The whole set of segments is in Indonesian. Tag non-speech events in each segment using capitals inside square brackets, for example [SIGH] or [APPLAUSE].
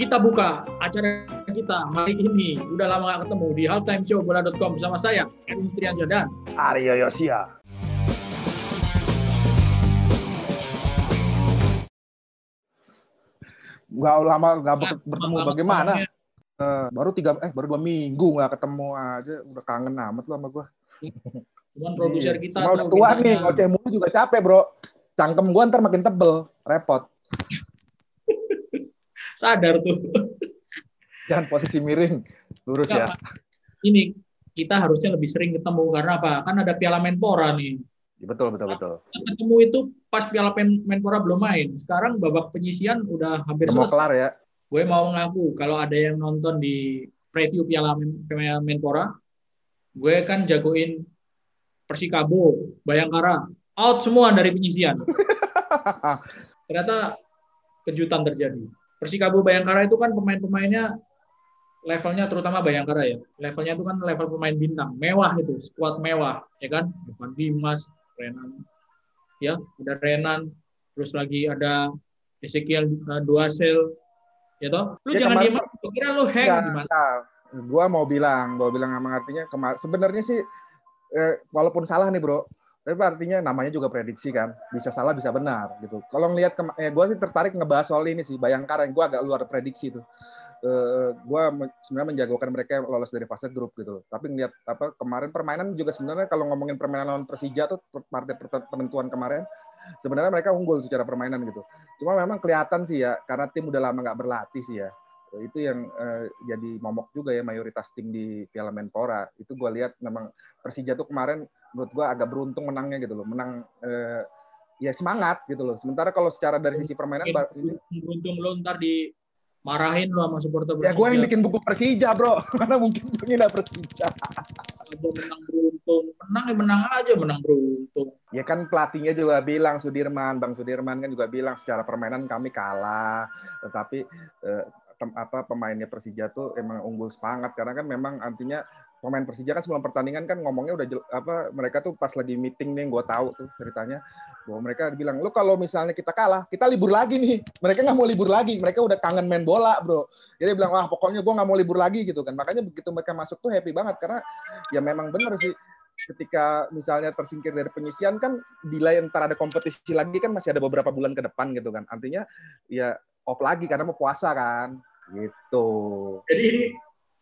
kita buka acara kita hari ini. Udah lama gak ketemu di halftimeshowbola.com bersama saya, Erwin Triansyah dan Aryo Yosia. Gak lama gak Nah, bertemu lama- bagaimana? Eh, baru tiga eh baru dua minggu nggak ketemu aja udah kangen amat lo sama gue. Cuman produser Iya. kita tuh tua nih ngoceh mulu juga capek bro. Cangkem gue ntar makin tebel, repot. Sadar tuh. Jangan posisi miring, lurus ya. Ini kita harusnya lebih sering ketemu karena apa? Kan ada Piala Menpora nih. Betul betul betul. Ketemu itu pas Piala Men- Menpora belum main. Sekarang babak penyisian udah hampir Udah mau selesai. kelar ya. gue mau ngaku kalau ada yang nonton di preview Piala Menpora, gue kan jagoin Persikabo, Bayangkara, out semua dari penyisian. [LAUGHS] Ternyata kejutan terjadi. Persikabo Bayangkara itu kan pemain-pemainnya levelnya terutama Bayangkara ya. Levelnya itu kan level pemain bintang, mewah itu, skuad mewah, ya kan? Evan Dimas, Renan, ya, ada Renan, terus lagi ada Ezekiel uh, Duasel, ya toh? Lu Ya, jangan kemarin- diem, aja. kira lu hang Ya, gimana? nah, gua mau bilang, mau bilang sama artinya kemar sebenarnya sih eh, walaupun salah nih bro, tapi artinya namanya juga prediksi kan, bisa salah bisa benar gitu. Kalau ngelihat eh, gua sih tertarik ngebahas soal ini sih, Bayangkara yang gua agak luar prediksi tuh. Eh, gua me- sebenarnya menjagokan mereka lolos dari fase grup gitu. Tapi ngelihat apa kemarin permainan juga sebenarnya kalau ngomongin permainan lawan Persija tuh partai penentuan kemarin sebenarnya mereka unggul secara permainan gitu. Cuma memang kelihatan sih ya karena tim udah lama nggak berlatih sih ya. Itu yang eh, jadi momok juga ya mayoritas tim di Piala Menpora. Itu gue lihat memang Persija tuh kemarin menurut gue agak beruntung menangnya gitu loh. Menang eh, ya semangat gitu loh. Sementara kalau secara dari sisi permainan ini Beruntung lu ntar dimarahin lu sama supporter ya gue yang bikin buku Persija bro [LAUGHS] karena mungkin pengen Persija. Menang beruntung. Menang ya menang aja menang beruntung. Ya kan pelatihnya juga bilang Sudirman, Bang Sudirman kan juga bilang secara permainan kami kalah, tetapi eh, tem- apa pemainnya Persija tuh emang unggul semangat karena kan memang artinya pemain Persija kan sebelum pertandingan kan ngomongnya udah jel- apa mereka tuh pas lagi meeting nih gue tahu tuh ceritanya bahwa mereka bilang lu kalau misalnya kita kalah kita libur lagi nih. Mereka nggak mau libur lagi mereka udah kangen main bola bro. Jadi bilang wah pokoknya gue nggak mau libur lagi gitu kan. Makanya begitu mereka masuk tuh happy banget karena ya memang bener sih ketika misalnya tersingkir dari penyisian kan delay ntar ada kompetisi lagi kan masih ada beberapa bulan ke depan gitu kan. Artinya ya off lagi karena mau puasa kan gitu. Jadi ini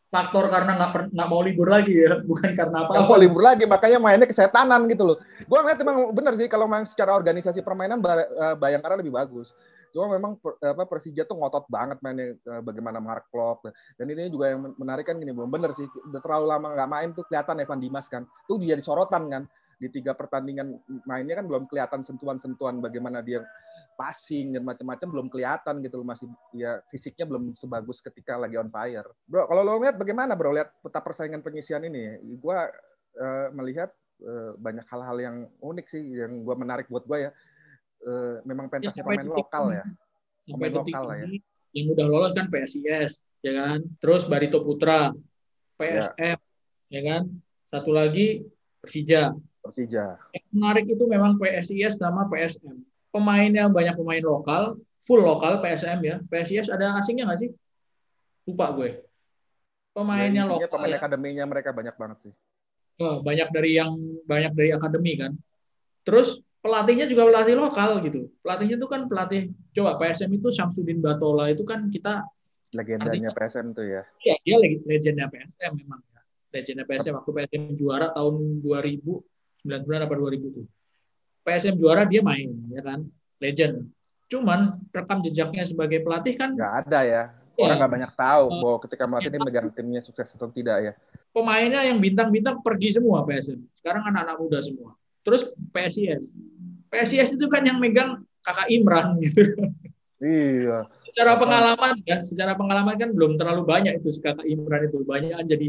faktor karena nggak nggak mau libur lagi ya, [LAUGHS] bukan karena nggak mau apa-apa. libur lagi makanya mainnya kesetanan gitu loh. Gue ngeliat emang bener sih kalau main secara organisasi permainan eh, Bayangkara lebih bagus. Cuma memang apa Persija tuh ngotot banget mainnya eh, bagaimana Mark Klok dan ini juga yang menarik kan gini belum bener sih terlalu lama nggak main tuh kelihatan Evan Dimas kan. Tuh dia sorotan kan di tiga pertandingan mainnya kan belum kelihatan sentuhan-sentuhan bagaimana dia passing dan macam-macam belum kelihatan gitu loh masih ya fisiknya belum sebagus ketika lagi on fire. Bro, kalau lo lihat bagaimana bro lihat peta persaingan penyisian ini? Gua eh, melihat eh, banyak hal-hal yang unik sih yang gua menarik buat gua ya. Eh, memang Ya, pentasnya sampai pemain lokal ini- ya. Pemain lokal lah ya. yang udah lolos kan PSIS, ya kan? Terus Barito Putra, PSM, ya kan? Satu lagi Persija. Persija. Yang menarik itu memang PSIS sama PSM. Pemainnya banyak pemain lokal, full lokal PSM ya. PSIS ada asingnya nggak sih? Lupa gue. Pemainnya Ya, lokal pemain ya. akademinya mereka banyak banget sih. Oh, banyak dari yang banyak dari akademi kan. Terus pelatihnya juga pelatih lokal gitu. Pelatihnya itu kan pelatih coba PSM itu Syamsuddin Batola itu kan kita Legendanya PSM tuh ya. ya dia lagi legendnya PSM memang ya. Legendnya PSM waktu PSM juara tahun 2099 apa 2000 tuh. PSM juara dia main ya kan. Legend. Cuman rekam jejaknya sebagai pelatih kan Nggak ada ya. Iya. Orang nggak banyak tahu Eh, bahwa ketika melatih ini megang timnya sukses atau tidak ya. pemainnya yang bintang-bintang pergi semua PSM. Sekarang anak-anak muda semua. Terus PSIS. PSIS itu kan yang megang kakak Imran [LAUGHS] gitu. Iya. Secara pengalaman kan, secara pengalaman kan belum terlalu banyak itu si kakak Imran itu. Banyak jadi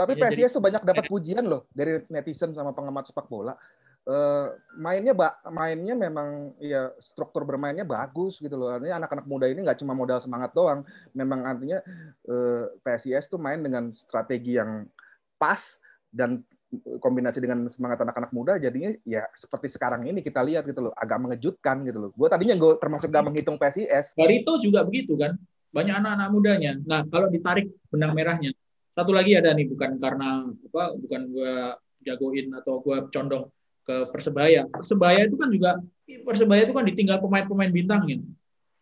Tapi Ya, PSIS tuh banyak dapat [LAUGHS] pujian loh dari netizen sama pengamat sepak bola. Eh, mainnya ba mainnya memang ya struktur bermainnya bagus gitu loh. Artinya anak-anak muda ini nggak cuma modal semangat doang. Memang artinya eh, PSIS tuh main dengan strategi yang pas dan kombinasi dengan semangat anak-anak muda jadinya ya seperti sekarang ini kita lihat gitu loh agak mengejutkan gitu loh. Gue tadinya gue termasuk gak menghitung PSIS. Barito juga begitu kan. banyak anak-anak mudanya. Nah, kalau ditarik benang merahnya, satu lagi ada nih bukan karena apa, bukan gue jagoin atau gue condong ke persebaya. Persebaya itu kan juga persebaya itu kan ditinggal pemain-pemain bintangnya.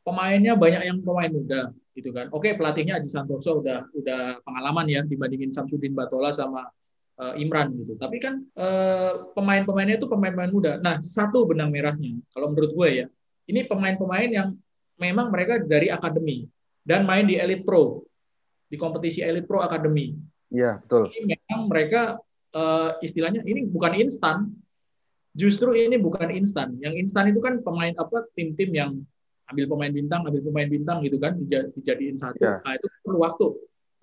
Pemainnya banyak yang pemain muda gitu kan. Oke, pelatihnya Aji Santoso udah udah pengalaman ya dibandingin Samsudin Batola sama uh, Imran gitu. Tapi kan uh, pemain-pemainnya itu pemain-pemain muda. Nah, satu benang merahnya kalau menurut gue ya, ini pemain-pemain yang memang mereka dari akademi dan main di Elite Pro di kompetisi Elite Pro Academy. Iya, betul. Ini memang mereka uh, istilahnya ini bukan instan. Justru ini bukan instan. Yang instan itu kan pemain apa tim-tim yang ambil pemain bintang, ambil pemain bintang gitu kan dijadiin satu. Ya. Nah, itu perlu waktu.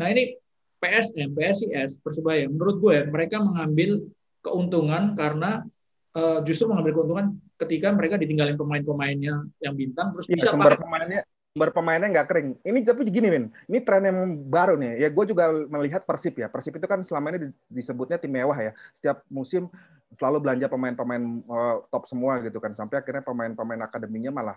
Nah, ini PSM, PSIS, Persebaya, menurut gue mereka mengambil keuntungan karena uh, justru mengambil keuntungan ketika mereka ditinggalin pemain-pemainnya yang bintang terus ya, bisa sumber pemainnya sumber pemainnya nggak kering. Ini tapi gini, Min. Ini tren yang baru nih. Ya, gue juga melihat Persib ya. Persib itu kan selama ini disebutnya tim mewah ya. Setiap musim selalu belanja pemain-pemain uh, top semua gitu kan sampai akhirnya pemain-pemain akademinya malah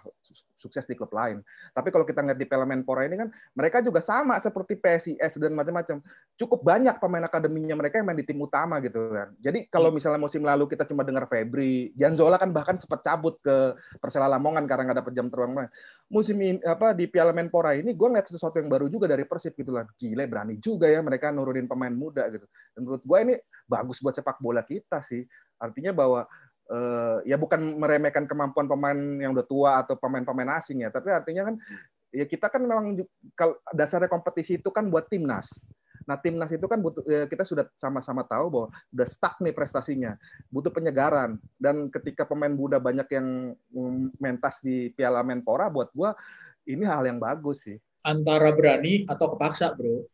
sukses di klub lain. Tapi kalau kita ngeliat di Piala Menpora ini kan mereka juga sama seperti PSIS dan macam-macam. Cukup banyak pemain akademinya mereka yang main di tim utama gitu kan. Jadi kalau misalnya musim lalu kita cuma dengar Febri, Janzola kan bahkan sempat cabut ke Persela Lamongan karena nggak dapat jam terbang. Musim ini apa di Piala Menpora ini gue ngeliat sesuatu yang baru juga dari Persib gitu lah. Gile berani juga ya mereka nurunin pemain muda gitu. Dan menurut gue ini bagus buat sepak bola kita sih Artinya bahwa uh, ya bukan meremehkan kemampuan pemain yang udah tua atau pemain-pemain asing ya, tapi artinya kan ya kita kan memang dasarnya kompetisi itu kan buat timnas. Nah, timnas itu kan butuh ya kita sudah sama-sama tahu bahwa udah stuck nih prestasinya, butuh penyegaran. Dan ketika pemain muda banyak yang mentas di Piala Menpora buat gua ini hal yang bagus sih. Antara berani atau kepaksa, Bro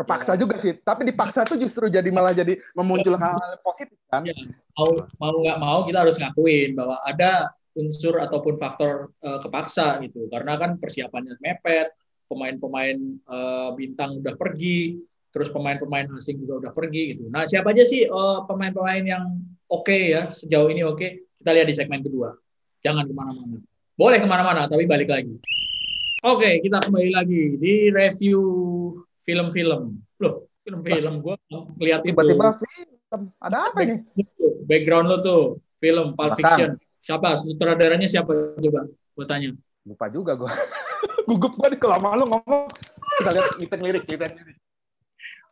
kepaksa ya. juga sih. Tapi dipaksa tuh justru jadi malah jadi memuncul hal, -hal positif kan? Ya. mau mau nggak mau kita harus ngakuin bahwa ada unsur ataupun faktor uh, kepaksa gitu. Karena kan persiapannya mepet pemain-pemain uh, bintang udah pergi terus pemain-pemain asing juga udah pergi gitu. Nah siapa aja sih eh, pemain-pemain yang oke okay ya sejauh ini oke okay? kita lihat di segmen kedua. Jangan ke mana-mana. Boleh ke mana-mana tapi balik lagi. Oke okay, kita kembali lagi di review film-film. Loh, film-film gue ngeliat itu. Tiba-tiba film. Ada apa nih? Background lo tuh, film Pulp Fiction. Siapa? Sutradaranya siapa? Coba gue tanya. Lupa juga gue. [LAUGHS] Gugup gue lama lo ngomong. Kita lihat kita lirik, kita lirik.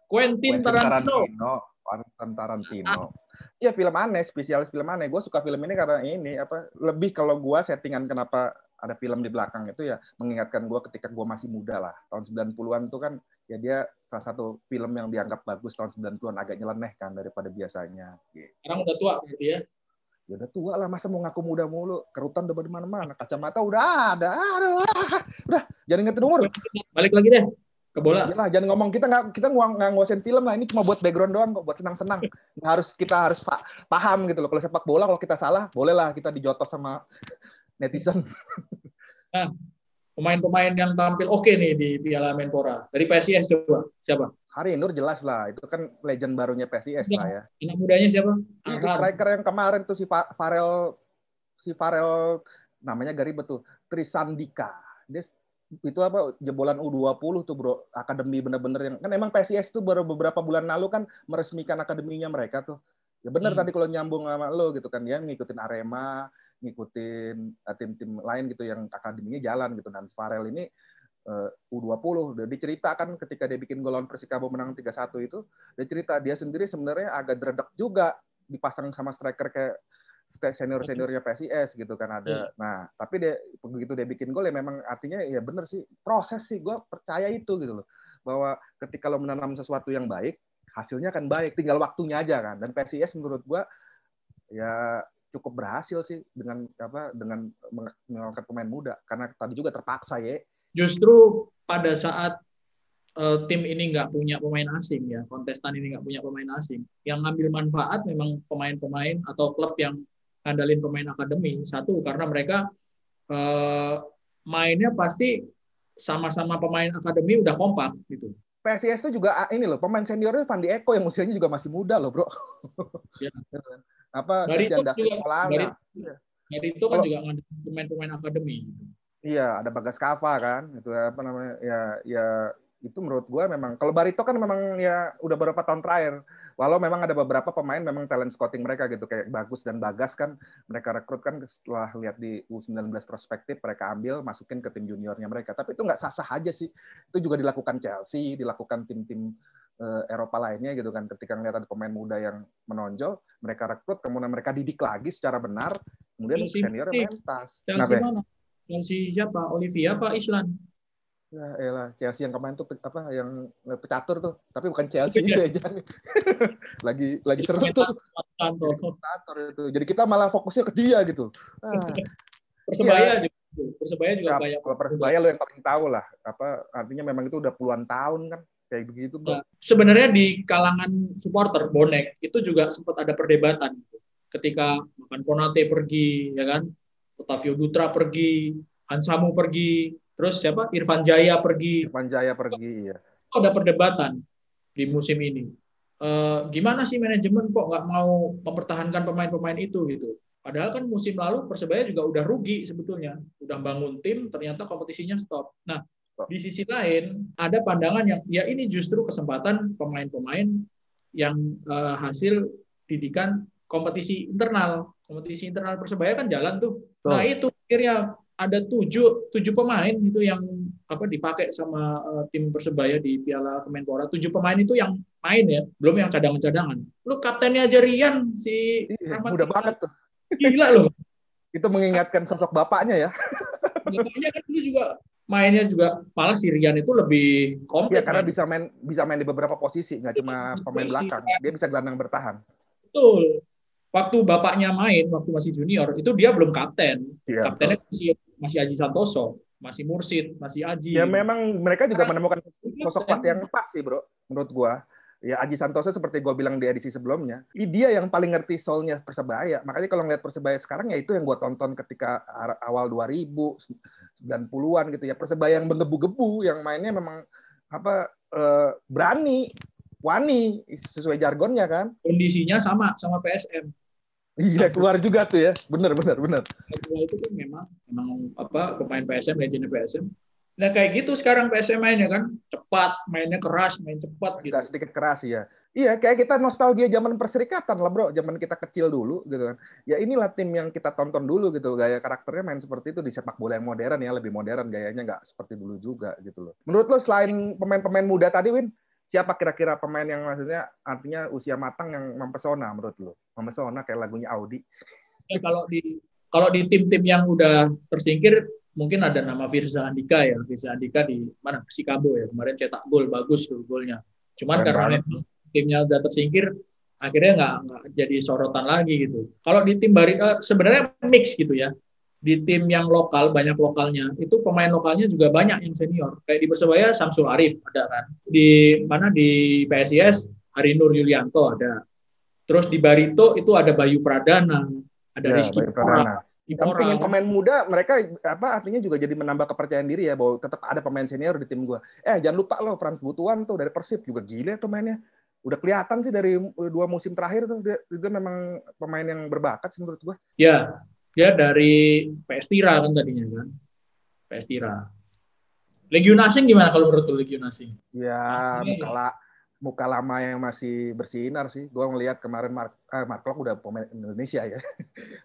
Quentin, Tarantino. Quentin Tarantino. Iya film aneh, spesialis film aneh. Gue suka film ini karena ini apa lebih kalau gue settingan kenapa ada film di belakang itu ya mengingatkan gue ketika gue masih muda lah tahun 90-an itu kan ya dia salah satu film yang dianggap bagus tahun 90-an agak nyeleneh kan daripada biasanya. Gitu. Sekarang udah tua berarti ya? Ya udah tua lah, masa mau ngaku muda mulu? Kerutan udah di mana-mana, kacamata udah ada, aduh, udah jangan ingetin umur. Balik lagi deh ke bola. Lah, jangan ngomong kita nggak kita nggak nguasain film lah, ini cuma buat background doang kok, buat senang-senang. harus kita harus paham gitu loh. Kalau sepak bola kalau kita salah, bolehlah kita dijotos sama netizen. Nah, pemain-pemain yang tampil oke okay nih di Piala Menpora. Dari PSIS coba, siapa? Hari Nur jelas lah, itu kan legend barunya PSIS ya, lah ya. Anak mudanya siapa? Itu striker yang kemarin tuh si Farel si Farel namanya gari betul, Trisandika. Dia itu apa jebolan U20 tuh bro akademi bener-bener yang kan emang PSIS tuh baru beberapa bulan lalu kan meresmikan akademinya mereka tuh ya bener hmm. tadi kalau nyambung sama lo gitu kan dia ngikutin Arema ngikutin eh, tim-tim lain gitu yang akademinya jalan gitu. Dan Farel ini uh, U20 dia diceritakan ketika dia bikin gol lawan Persikabo menang 3-1 itu dia cerita dia sendiri sebenarnya agak dredek juga dipasang sama striker kayak senior seniornya PSIS gitu kan ada. Hmm. Nah tapi dia begitu dia bikin gol ya memang artinya ya bener sih proses sih gue percaya itu gitu loh bahwa ketika lo menanam sesuatu yang baik hasilnya akan baik tinggal waktunya aja kan dan PSIS menurut gue ya cukup berhasil sih dengan apa dengan mengangkat pemain muda karena tadi juga terpaksa ya. Justru pada saat uh, tim ini nggak punya pemain asing ya, kontestan ini nggak punya pemain asing, yang ngambil manfaat memang pemain-pemain atau klub yang ngandalin pemain akademi. Satu karena mereka uh, mainnya pasti sama-sama pemain akademi udah kompak gitu. PSIS itu juga ah, ini loh pemain seniornya Pandi Eko yang usianya juga masih muda loh bro. Ya. [LAUGHS] apa dari itu juga dari, dari itu kan juga pemain-pemain akademi. Iya, ada Bagas Kava kan, itu apa namanya? Ya, ya itu menurut gue memang kalau Barito kan memang ya udah beberapa tahun terakhir walau memang ada beberapa pemain memang talent scouting mereka gitu kayak Bagus dan Bagas kan mereka rekrut kan setelah lihat di U19 prospektif mereka ambil masukin ke tim juniornya mereka tapi itu nggak sah-sah aja sih itu juga dilakukan Chelsea dilakukan tim-tim Eropa lainnya gitu kan ketika ngeliat ada pemain muda yang menonjol mereka rekrut kemudian mereka didik lagi secara benar kemudian senior mentas Chelsea mana Chelsea siapa Olivia apa Island Ya elah, Chelsea yang kemarin tuh apa yang pecatur tuh, tapi bukan Chelsea ya jangan. [LAUGHS] lagi lagi seru tuh. Pecatur itu. Jadi kita malah fokusnya ke dia gitu. Ah. Persebaya ya. juga. Persebaya juga ya, banyak. Kalau Persebaya lo yang paling tahu lah, apa artinya memang itu udah puluhan tahun kan kayak begitu. Nah, sebenarnya di kalangan supporter bonek itu juga sempat ada perdebatan ketika makan Konate pergi ya kan, Otavio Dutra pergi, Hansamu pergi, Terus siapa? Irfan Jaya pergi. Irfan Jaya pergi, ya. Ada perdebatan di musim ini. E, gimana sih manajemen kok nggak mau mempertahankan pemain-pemain itu gitu? Padahal kan musim lalu Persebaya juga udah rugi sebetulnya, udah bangun tim, ternyata kompetisinya stop. Nah, di sisi lain ada pandangan yang ya ini justru kesempatan pemain-pemain yang uh, hasil didikan kompetisi internal, kompetisi internal Persebaya kan jalan tuh. Nah itu akhirnya ada tujuh tujuh pemain itu yang apa dipakai sama uh, tim persebaya di Piala Kemenpora. Tujuh pemain itu yang main ya belum yang cadangan-cadangan lu kaptennya aja Rian si iya, mudah banget tuh. Gila loh. Itu mengingatkan sosok bapaknya ya. Bapaknya kan itu juga mainnya juga malah si Rian itu lebih komplit ya karena main. bisa main bisa main di beberapa posisi nggak cuma pemain belakang dia bisa gelandang bertahan betul waktu bapaknya main waktu masih junior itu dia belum kapten ya, kaptennya masih masih Aji Santoso, masih Mursid, masih Aji. Ya memang mereka juga menemukan sosok pelatih yang pas sih, bro. Menurut gua. Ya Aji Santoso seperti gue bilang di edisi sebelumnya, dia yang paling ngerti soulnya Persebaya. Makanya kalau ngeliat Persebaya sekarang ya itu yang gue tonton ketika awal 2000, 90-an gitu ya. Persebaya yang menggebu-gebu, yang mainnya memang apa eh, berani, wani sesuai jargonnya kan. Kondisinya sama sama PSM. Iya keluar juga tuh ya, benar benar benar. itu kan memang memang apa pemain PSM legenda PSM. Nah kayak gitu sekarang PSM mainnya kan cepat, mainnya keras, main cepat gitu. Gak sedikit keras ya. Iya kayak kita nostalgia zaman perserikatan lah bro, zaman kita kecil dulu gitu kan. Ya inilah tim yang kita tonton dulu gitu, gaya karakternya main seperti itu di sepak bola yang modern ya, lebih modern gayanya nggak seperti dulu juga gitu loh. Menurut lo selain pemain-pemain muda tadi Win, siapa kira-kira pemain yang maksudnya artinya usia matang yang mempesona menurut lo? Mempesona kayak lagunya Audi. Ya, kalau di kalau di tim-tim yang udah tersingkir mungkin ada nama Firza Andika ya. Firza Andika di mana? Persikabo ya. Kemarin cetak gol bagus tuh golnya. Cuman karena memang timnya udah tersingkir akhirnya nggak nggak jadi sorotan lagi gitu. Kalau di tim Barito eh, sebenarnya mix gitu ya di tim yang lokal banyak lokalnya itu pemain lokalnya juga banyak yang senior kayak di persebaya Samsul Arif ada kan di mana di PSIS Hari Nur Yulianto ada terus di Barito itu ada Bayu Pradana ada ya, Rizky Pradana Pemain pemain muda mereka apa artinya juga jadi menambah kepercayaan diri ya bahwa tetap ada pemain senior di tim gua. Eh jangan lupa loh Frans Butuan tuh dari Persib juga gila tuh mainnya. Udah kelihatan sih dari dua musim terakhir tuh dia, dia memang pemain yang berbakat sih menurut gua. Ya, dia dari PS Tira kan tadinya kan. PS Tira. Legion asing gimana kalau menurut lu Legion asing? Ya, muka, la, muka lama yang masih bersinar sih. Gua ngelihat kemarin Mark eh, Mark Klok udah pemain Indonesia ya.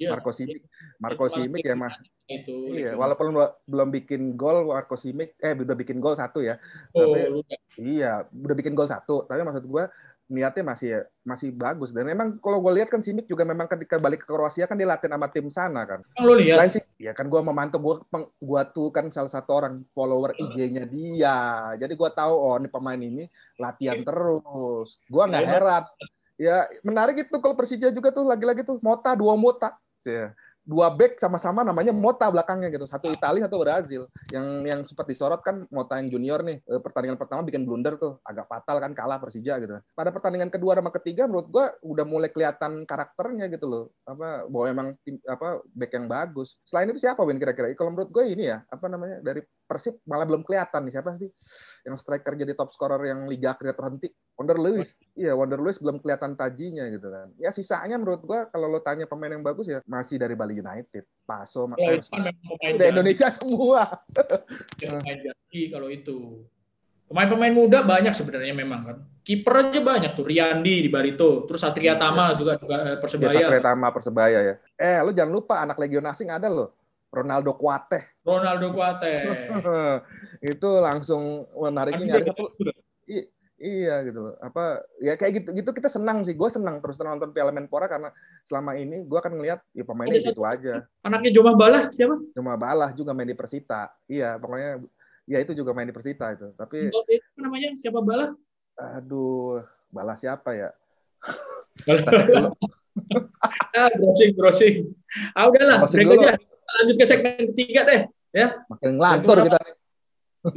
ya Marco Simic, Marco Simic ya mah. Itu. Iya, walaupun belum bikin gol Marco Simic eh udah bikin gol satu ya. Oh, tapi, iya, udah bikin gol satu. Tapi maksud gua niatnya masih masih bagus dan memang kalau gue lihat kan Simic juga memang ketika balik ke Kroasia kan dia latihan sama tim sana kan. Lo lihat? sih, ya kan gue memantau gue gue tuh kan salah satu orang follower IG-nya dia. Jadi gue tahu oh ini pemain ini latihan terus. Gue nggak heran. Ya menarik itu kalau Persija juga tuh lagi-lagi tuh Mota dua Mota. Ya dua back sama-sama namanya Mota belakangnya gitu. Satu Italia, satu Brazil. Yang yang sempat disorot kan Mota yang junior nih. Eh, pertandingan pertama bikin blunder tuh, agak fatal kan kalah Persija gitu. Pada pertandingan kedua sama ketiga menurut gua udah mulai kelihatan karakternya gitu loh. Apa bahwa emang tim, apa back yang bagus. Selain itu siapa Win kira-kira? Kalau menurut gue ini ya, apa namanya? Dari Persib malah belum kelihatan nih siapa sih yang striker jadi top scorer yang liga akhirnya terhenti. Wonder Lewis. Iya, Wonder Lewis belum kelihatan tajinya gitu kan. Ya sisanya menurut gua kalau lo tanya pemain yang bagus ya masih dari Bali United, Paso, ya, itu udah Indonesia semua. jadi kalau itu. Pemain-pemain muda banyak sebenarnya memang kan. Kiper aja banyak tuh, Riyandi di Barito, terus Satria Tama juga juga eh, Persebaya. Ya, Satria Tama Persebaya ya. Eh, lu jangan lupa anak Legion Asing ada loh. Ronaldo Kuate. Ronaldo Kuate. [LAUGHS] itu langsung menarik ini ada satu iya gitu. Apa ya kayak gitu gitu kita senang sih. Gue senang terus nonton Piala Menpora karena selama ini gue akan ngelihat ya pemainnya ada gitu aja. anaknya Joma Balah siapa? Joma Balah juga main di Persita. Iya pokoknya ya itu juga main di Persita itu. Tapi Untuk itu namanya? Siapa Balah? Aduh Balah siapa ya? [LAUGHS] Ah, browsing browsing. Ah udahlah break aja lanjut ke segmen ketiga deh ya. Makin ngelantur kita.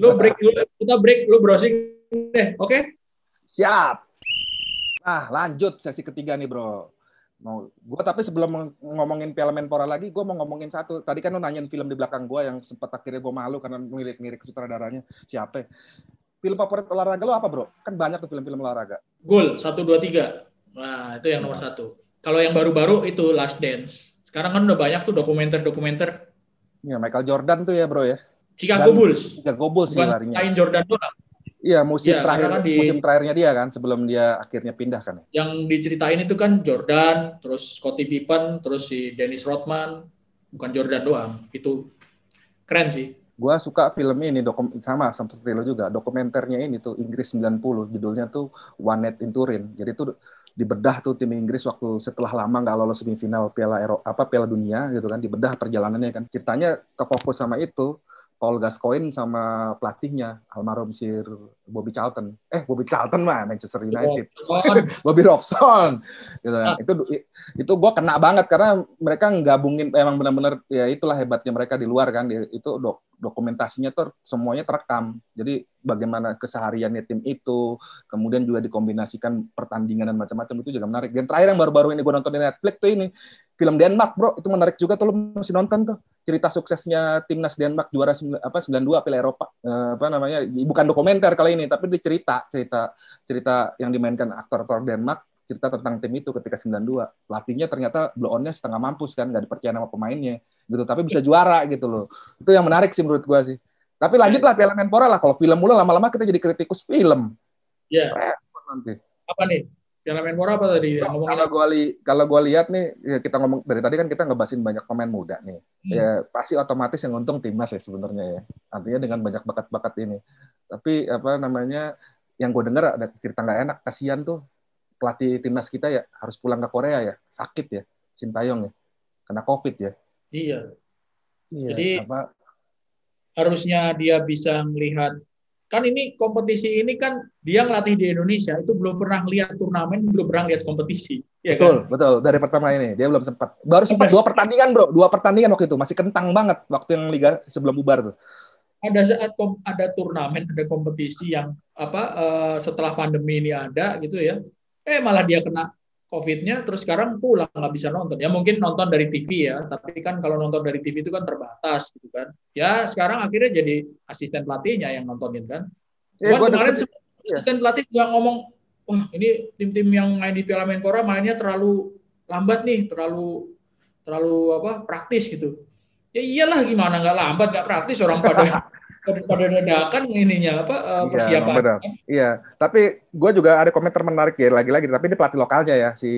lu break lu, kita break lu browsing deh oke? Okay? siap. Nah lanjut sesi ketiga nih bro. Mau gue tapi sebelum ngomongin Piala Menpora lagi gue mau ngomongin satu. Tadi kan lu nanyain film di belakang gue yang sempat akhirnya gue malu karena mirip-mirip sutradaranya siapa film favorit olahraga lo apa bro? Kan banyak tuh film-film olahraga. Gol satu dua tiga. Nah itu yang nomor satu. Kalau yang baru-baru itu Last Dance sekarang kan udah banyak tuh dokumenter-dokumenter. Ya, Michael Jordan tuh ya, bro ya. Chicago Dan, Bulls. Chicago Bulls Bukan larinya. Lain Jordan doang. Iya, musim ya, terakhir kan di, musim terakhirnya dia kan sebelum dia akhirnya pindah kan. Yang diceritain itu kan Jordan, terus Scottie Pippen, terus si Dennis Rodman, bukan Jordan doang. Itu keren sih. Gua suka film ini dokum sama seperti lo juga. Dokumenternya ini tuh Inggris 90, judulnya tuh One Night in Turin. Jadi tuh dibedah tuh tim Inggris waktu setelah lama nggak lolos semifinal Piala Eropa apa Piala Dunia gitu kan dibedah perjalanannya kan. Ceritanya ke fokus sama itu Paul Gascoigne sama pelatihnya almarhum Sir Bobby Charlton. Eh Bobby Charlton mah Manchester United. [LAUGHS] Bobby Robson. Gitu kan. Ah. Itu itu gue kena banget karena mereka gabungin emang benar-benar ya itulah hebatnya mereka di luar kan. Itu dok, dokumentasinya tuh semuanya terekam. Jadi bagaimana kesehariannya tim itu, kemudian juga dikombinasikan pertandingan dan macam-macam itu juga menarik. Dan terakhir yang baru-baru ini gue nonton di Netflix tuh ini film Denmark bro itu menarik juga tuh lo masih nonton tuh cerita suksesnya timnas Denmark juara apa 92 Piala Eropa. Eh, apa namanya bukan dokumenter kali ini tapi di cerita cerita cerita yang dimainkan aktor-aktor Denmark cerita tentang tim itu ketika 92 pelatihnya ternyata blow onnya setengah mampus kan nggak dipercaya sama pemainnya gitu. Tapi bisa juara gitu loh. Itu yang menarik sih menurut gua sih. Tapi lanjutlah Piala Menpora lah. Kalau film mulu lama-lama kita jadi kritikus film. Ya yeah. nanti. Apa nih Piala Menpora apa tadi? Kalau, kalau gue li, kalau gua lihat nih, ya kita ngomong dari tadi kan kita ngebahasin banyak pemain muda nih. Hmm. Ya pasti otomatis yang untung timnas ya sebenarnya ya. Artinya dengan banyak bakat-bakat ini. Tapi apa namanya? Yang gue dengar ada cerita nggak enak, kasihan tuh pelatih timnas kita ya harus pulang ke Korea ya, sakit ya, Sintayong ya, kena COVID ya. Iya. iya Jadi apa, harusnya dia bisa melihat kan ini kompetisi ini kan dia ngelatih di Indonesia itu belum pernah lihat turnamen belum pernah lihat kompetisi ya betul kan? betul dari pertama ini dia belum sempat. Baru sempat dua pertandingan bro. Dua pertandingan waktu itu. Masih kentang banget waktu yang liga sebelum bubar tuh. Ada saat ada turnamen ada kompetisi yang apa uh, setelah pandemi ini ada gitu ya eh malah dia kena COVID-nya terus sekarang pulang nggak bisa nonton. Ya mungkin nonton dari TV ya tapi kan kalau nonton dari TV itu kan terbatas gitu kan. Ya sekarang akhirnya jadi asisten pelatihnya yang nontonin kan. Ya, kemarin ya. asisten pelatih juga ngomong wah ini tim-tim yang main di Piala Menpora mainnya terlalu lambat nih terlalu terlalu apa praktis gitu. Ya iyalah gimana nggak lambat nggak praktis orang pada [LAUGHS] pada dadakan ininya apa uh, persiapan. Iya, benar. Iya, tapi gue juga ada komentar menarik ya lagi-lagi, tapi ini pelatih lokalnya ya si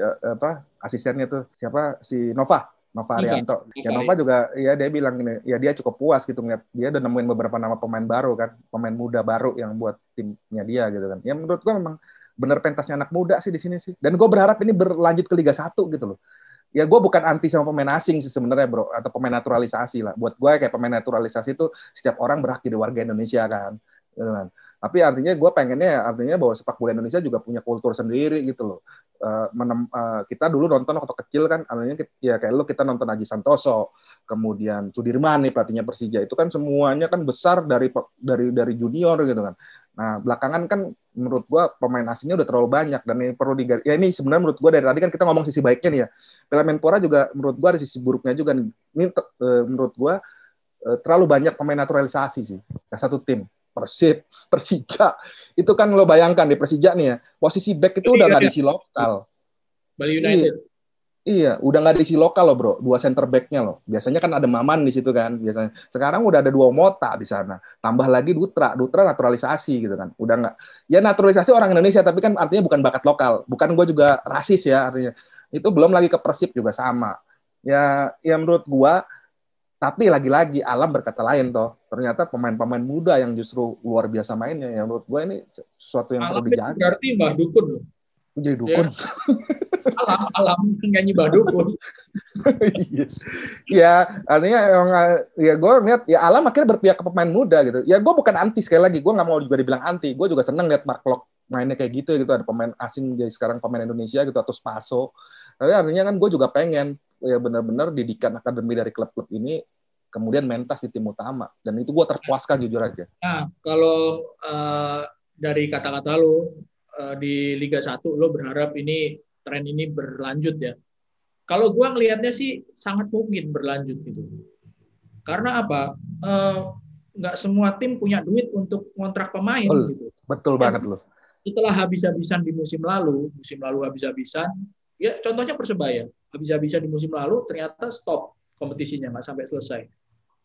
uh, apa asistennya tuh siapa si Nova. Nova Arianto. Ya Nova juga ya dia bilang ini ya dia cukup puas gitu ngeliat dia udah nemuin beberapa nama pemain baru kan, pemain muda baru yang buat timnya dia gitu kan. Ya menurut gue memang bener pentasnya anak muda sih di sini sih. Dan gue berharap ini berlanjut ke Liga 1 gitu loh ya gue bukan anti sama pemain asing sih sebenarnya bro. Atau pemain naturalisasi lah. Buat gue kayak pemain naturalisasi itu setiap orang berhak jadi warga Indonesia kan. Gitu kan. Tapi artinya gue pengennya artinya bahwa sepak bola Indonesia juga punya kultur sendiri gitu loh. Uh, menem, uh, kita dulu nonton waktu kecil kan artinya ya kayak lo kita nonton Aji Santoso kemudian Sudirman nih pelatihnya Persija. Itu kan semuanya kan besar dari dari dari junior gitu kan. Nah, belakangan kan menurut gua pemain asingnya udah terlalu banyak dan ini perlu digar ya ini sebenarnya menurut gua dari tadi kan kita ngomong sisi baiknya nih ya. Piala Menpora juga menurut gua ada sisi buruknya juga nih. Ini uh, menurut gua uh, terlalu banyak pemain naturalisasi sih. Yang satu tim Persib, [LAUGHS] Persija, itu kan lo bayangkan di Persija nih ya, posisi back itu Bali udah nggak diisi lokal. Bali United. Iya. Udah nggak diisi lokal loh bro, dua center backnya loh. Biasanya kan ada Maman di situ kan, biasanya. Sekarang udah ada dua Mota di sana, tambah lagi Dutra, Dutra naturalisasi gitu kan. Udah nggak, ya naturalisasi orang Indonesia, tapi kan artinya bukan bakat lokal. Bukan gue juga rasis ya artinya. Itu belum lagi ke Persib juga sama. Ya, ya menurut gue, tapi lagi-lagi alam berkata lain toh. Ternyata pemain-pemain muda yang justru luar biasa mainnya. Ya menurut gue ini sesuatu yang alam perlu dijaga. Berarti Mbah Dukun loh. Jadi dukun. Ya. alam alam nyanyi badukun ya artinya emang ya gue lihat ya alam akhirnya berpihak ke pemain muda gitu ya gue bukan anti sekali lagi gue nggak mau juga dibilang anti gue juga seneng lihat Mark Lok mainnya kayak gitu gitu ada pemain asing jadi sekarang pemain Indonesia gitu atau Spaso tapi artinya kan gue juga pengen ya benar-benar didikan akademi dari klub-klub ini kemudian mentas di tim utama dan itu gue terpuaskan jujur aja. Nah kalau uh, dari kata-kata lo uh, di Liga 1 lo berharap ini tren ini berlanjut ya. Kalau gue ngelihatnya sih sangat mungkin berlanjut gitu. Karena apa? Eh, nggak uh, semua tim punya duit untuk kontrak pemain betul, gitu. Betul banget loh. Setelah habis-habisan di musim lalu, musim lalu habis-habisan, ya contohnya persebaya, habis-habisan di musim lalu ternyata stop kompetisinya nggak sampai selesai.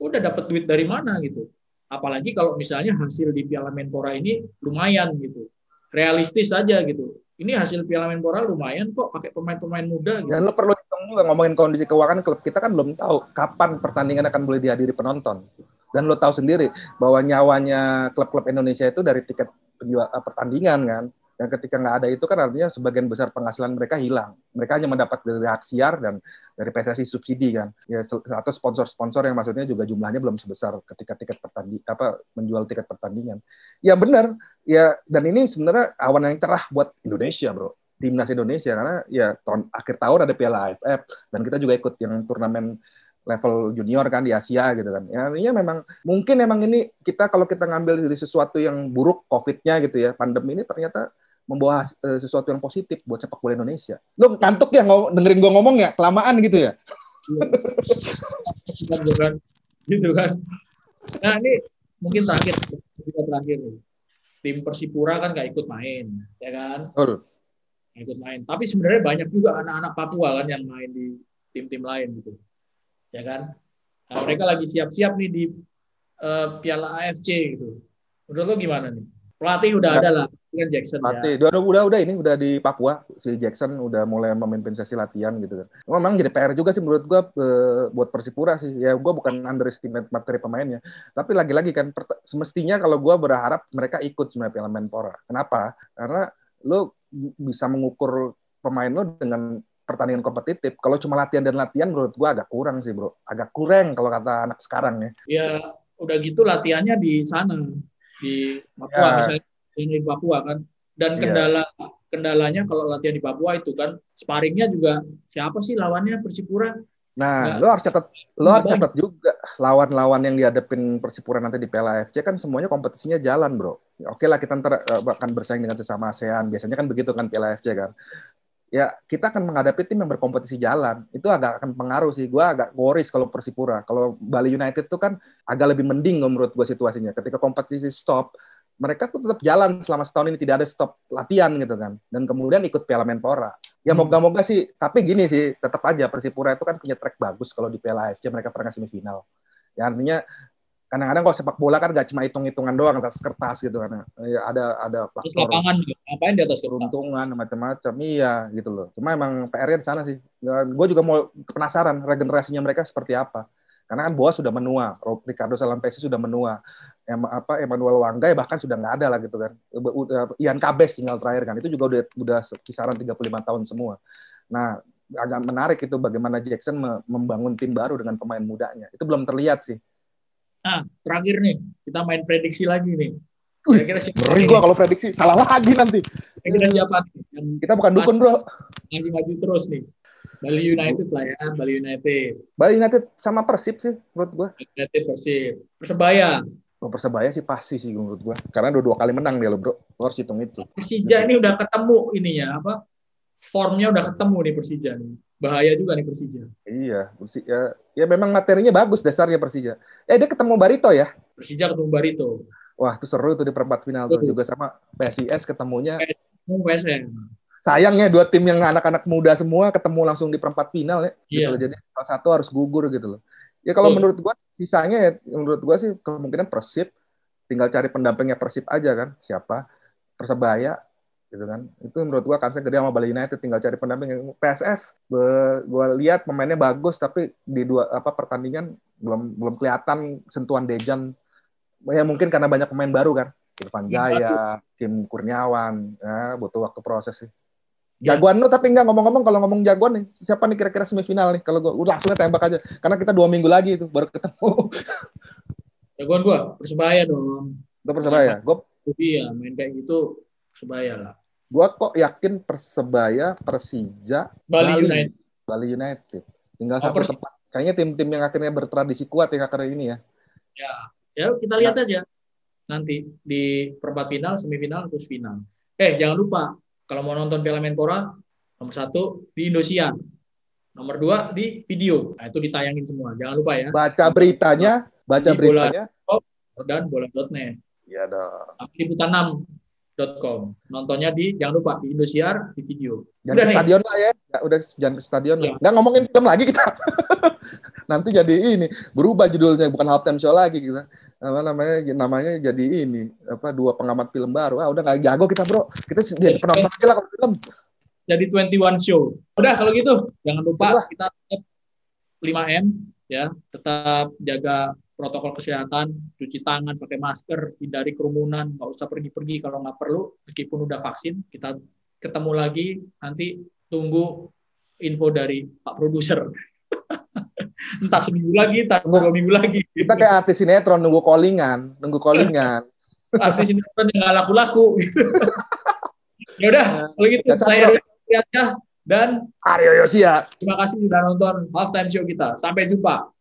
Udah dapat duit dari mana gitu? Apalagi kalau misalnya hasil di Piala Menpora ini lumayan gitu, realistis saja gitu ini hasil Piala Menpora lumayan kok pakai pemain-pemain muda gitu. Dan lo perlu hitung juga ngomongin kondisi keuangan klub kita kan belum tahu kapan pertandingan akan boleh dihadiri penonton. Dan lo tahu sendiri bahwa nyawanya klub-klub Indonesia itu dari tiket penjual, eh, pertandingan kan. Dan ketika nggak ada itu kan artinya sebagian besar penghasilan mereka hilang. Mereka hanya mendapat dari hak siar dan dari PSSI subsidi kan. Ya atau sponsor-sponsor yang maksudnya juga jumlahnya belum sebesar ketika tiket pertanding apa menjual tiket pertandingan. Ya benar. Ya dan ini sebenarnya awan yang cerah buat Indonesia, Bro. Timnas Indonesia karena ya tahun akhir tahun ada Piala AFF dan kita juga ikut yang turnamen level junior kan di Asia gitu kan. Ya artinya memang mungkin memang ini kita kalau kita ngambil dari sesuatu yang buruk COVID-nya gitu ya, pandemi ini ternyata membawa uh, sesuatu yang positif buat sepak bola Indonesia. Lu ngantuk ya ng dengerin gue ngomong ya, kelamaan gitu ya. Bukan, gitu kan. Nah ini mungkin terakhir, kita terakhir Tim Persipura kan gak ikut main, ya kan? Oh. Gak ikut main. Tapi sebenarnya banyak juga anak-anak Papua kan yang main di tim-tim lain gitu, ya kan? Nah, mereka lagi siap-siap nih di uh, Piala AFC gitu. Menurut lo gimana nih? Pelatih udah ya. ada lah, kan Jackson Pelatih. ya. Udah, udah, udah ini udah di Papua si Jackson udah mulai memimpin sesi latihan gitu kan. Memang jadi PR juga sih menurut gua eh, buat Persipura sih. Ya gua bukan underestimate materi pemainnya, tapi lagi-lagi kan semestinya kalau gua berharap mereka ikut sebenarnya Piala Menpora. Kenapa? Karena lu bisa mengukur pemain lo dengan pertandingan kompetitif. Kalau cuma latihan dan latihan menurut gua agak kurang sih, Bro. Agak kurang kalau kata anak sekarang ya. Ya, udah gitu latihannya di sana di Papua ya. misalnya ini di Papua kan dan iya. kendala yeah. kendalanya kalau latihan di Papua itu kan sparringnya juga siapa sih lawannya Persipura Nah, lo harus catat, lo harus catat juga lawan-lawan yang dihadapin Persipura nanti di Piala AFC kan semuanya kompetisinya jalan, bro. Ya, oke lah kita ntar uh, akan bersaing dengan sesama ASEAN. Biasanya kan begitu kan Piala AFC kan. Ya kita akan menghadapi tim yang berkompetisi jalan. Itu agak akan pengaruh sih. Gue agak worries kalau Persipura. Kalau Bali United tuh kan agak lebih mending menurut gue situasinya. Ketika kompetisi stop, mereka tuh tetap jalan selama setahun ini tidak ada stop latihan gitu kan. Dan kemudian ikut Piala Menpora. Ya hmm. moga-moga sih tapi gini sih tetap aja Persipura itu kan punya track bagus kalau di Piala AFC mereka pernah semifinal. Ya artinya kadang-kadang kalau sepak bola kan gak cuma hitung-hitungan doang atas kertas gitu kan. Ya, ada ada faktor lapangan ngapain di atas keruntungan macam-macam. Iya gitu loh. Cuma emang PR-nya di sana sih. Gue juga mau penasaran regenerasinya mereka seperti apa karena kan Boas sudah menua, Ricardo Salampesi sudah menua, em, apa Emmanuel Wanggai bahkan sudah nggak ada lah gitu kan. Ian Kabes tinggal terakhir kan. Itu juga udah udah kisaran 35 tahun semua. Nah, agak menarik itu bagaimana Jackson membangun tim baru dengan pemain mudanya. Itu belum terlihat sih. Nah, terakhir nih, kita main prediksi lagi nih. Kira-kira siapa? Ngeri gua kalau prediksi, salah lagi nanti. Kira-kira siapa? Yang kita bukan dukun, Bro. Masih maju terus nih. Bali United lah ya, Bali United. Bali United sama Persib sih menurut gua. United Persib. Persebaya. Oh, Persebaya sih pasti sih menurut gua. Karena dua-dua kali menang dia lo, Bro. Lo harus hitung itu. Persija ini udah ketemu ininya apa? formnya udah ketemu nih Persija nih. Bahaya juga nih Persija. Iya, ya, ya memang materinya bagus dasarnya Persija. Eh dia ketemu Barito ya? Persija ketemu Barito. Wah, itu seru tuh di perempat final tuh juga sama PSIS ketemunya. PSM. Sayangnya dua tim yang anak-anak muda semua ketemu langsung di perempat final ya. Gitu Iya. loh. Jadi salah satu harus gugur gitu loh. Ya kalau Betul. menurut gua sisanya ya menurut gua sih kemungkinan Persib tinggal cari pendampingnya Persib aja kan. Siapa? Persebaya gitu kan. Itu menurut gua kansnya gede sama Bali United tinggal cari pendamping PSS. Be- Gua lihat pemainnya bagus tapi di dua apa pertandingan belum belum kelihatan sentuhan Dejan. Ya mungkin karena banyak pemain baru kan. Irfan Jaya, Kim Kurniawan, ya, butuh waktu proses sih. Jagoan lu tapi enggak ngomong-ngomong kalau ngomong jagoan nih, siapa nih kira-kira semifinal nih? Kalau gua udah langsungnya tembak aja. Karena kita dua minggu lagi itu baru ketemu. [LAUGHS] Jagoan gua Persebaya dong. Gue persebaya. Gue Iya, main kayak gitu Persebaya lah. gua kok yakin persebaya, Persija, Bali United. Bali United. Tinggal Oh, satu Persi- tempat. Kayaknya tim-tim yang akhirnya bertradisi kuat yang akhirnya ini ya. Ya, ya kita lihat aja nanti di perempat final, semifinal, terus final. Eh, jangan lupa kalau mau nonton Piala Menpora nomor satu di Indosiar, nomor dua di video. Nah, itu ditayangin semua. Jangan lupa ya. Baca beritanya, baca Di bola. beritanya. Dan bola.net. Iya dong. liputan6.com. Nontonnya di jangan lupa di Indosiar di video. Jangan Udah ke nih. stadion lah ya. Ya, udah jangan ke stadion lah. Iya. Nggak ngomongin film lagi kita. [LAUGHS] Nanti jadi ini berubah judulnya bukan halftime show lagi kita. Apa namanya? Namanya jadi ini apa dua pengamat film baru. Ah udah nggak jago kita bro. Kita jadi penonton aja lah kalau film. Jadi 21 show. Udah kalau gitu jangan lupa Udah. kita tetap 5M ya, tetap jaga protokol kesehatan, cuci tangan, pakai masker, hindari kerumunan, nggak usah pergi-pergi kalau nggak perlu, meskipun udah vaksin. Kita ketemu lagi, nanti tunggu info dari Pak Produser. [LAUGHS] entah seminggu lagi, entah dua minggu lagi. Kita kayak artis sinetron nunggu callingan, nunggu callingan. [LAUGHS] artis ini kan nggak laku-laku. [LAUGHS] ya udah, kalau gitu Ya, saya Yahya, dan Aryo Yosia. terima kasih sudah nonton halftime show kita. Sampai jumpa.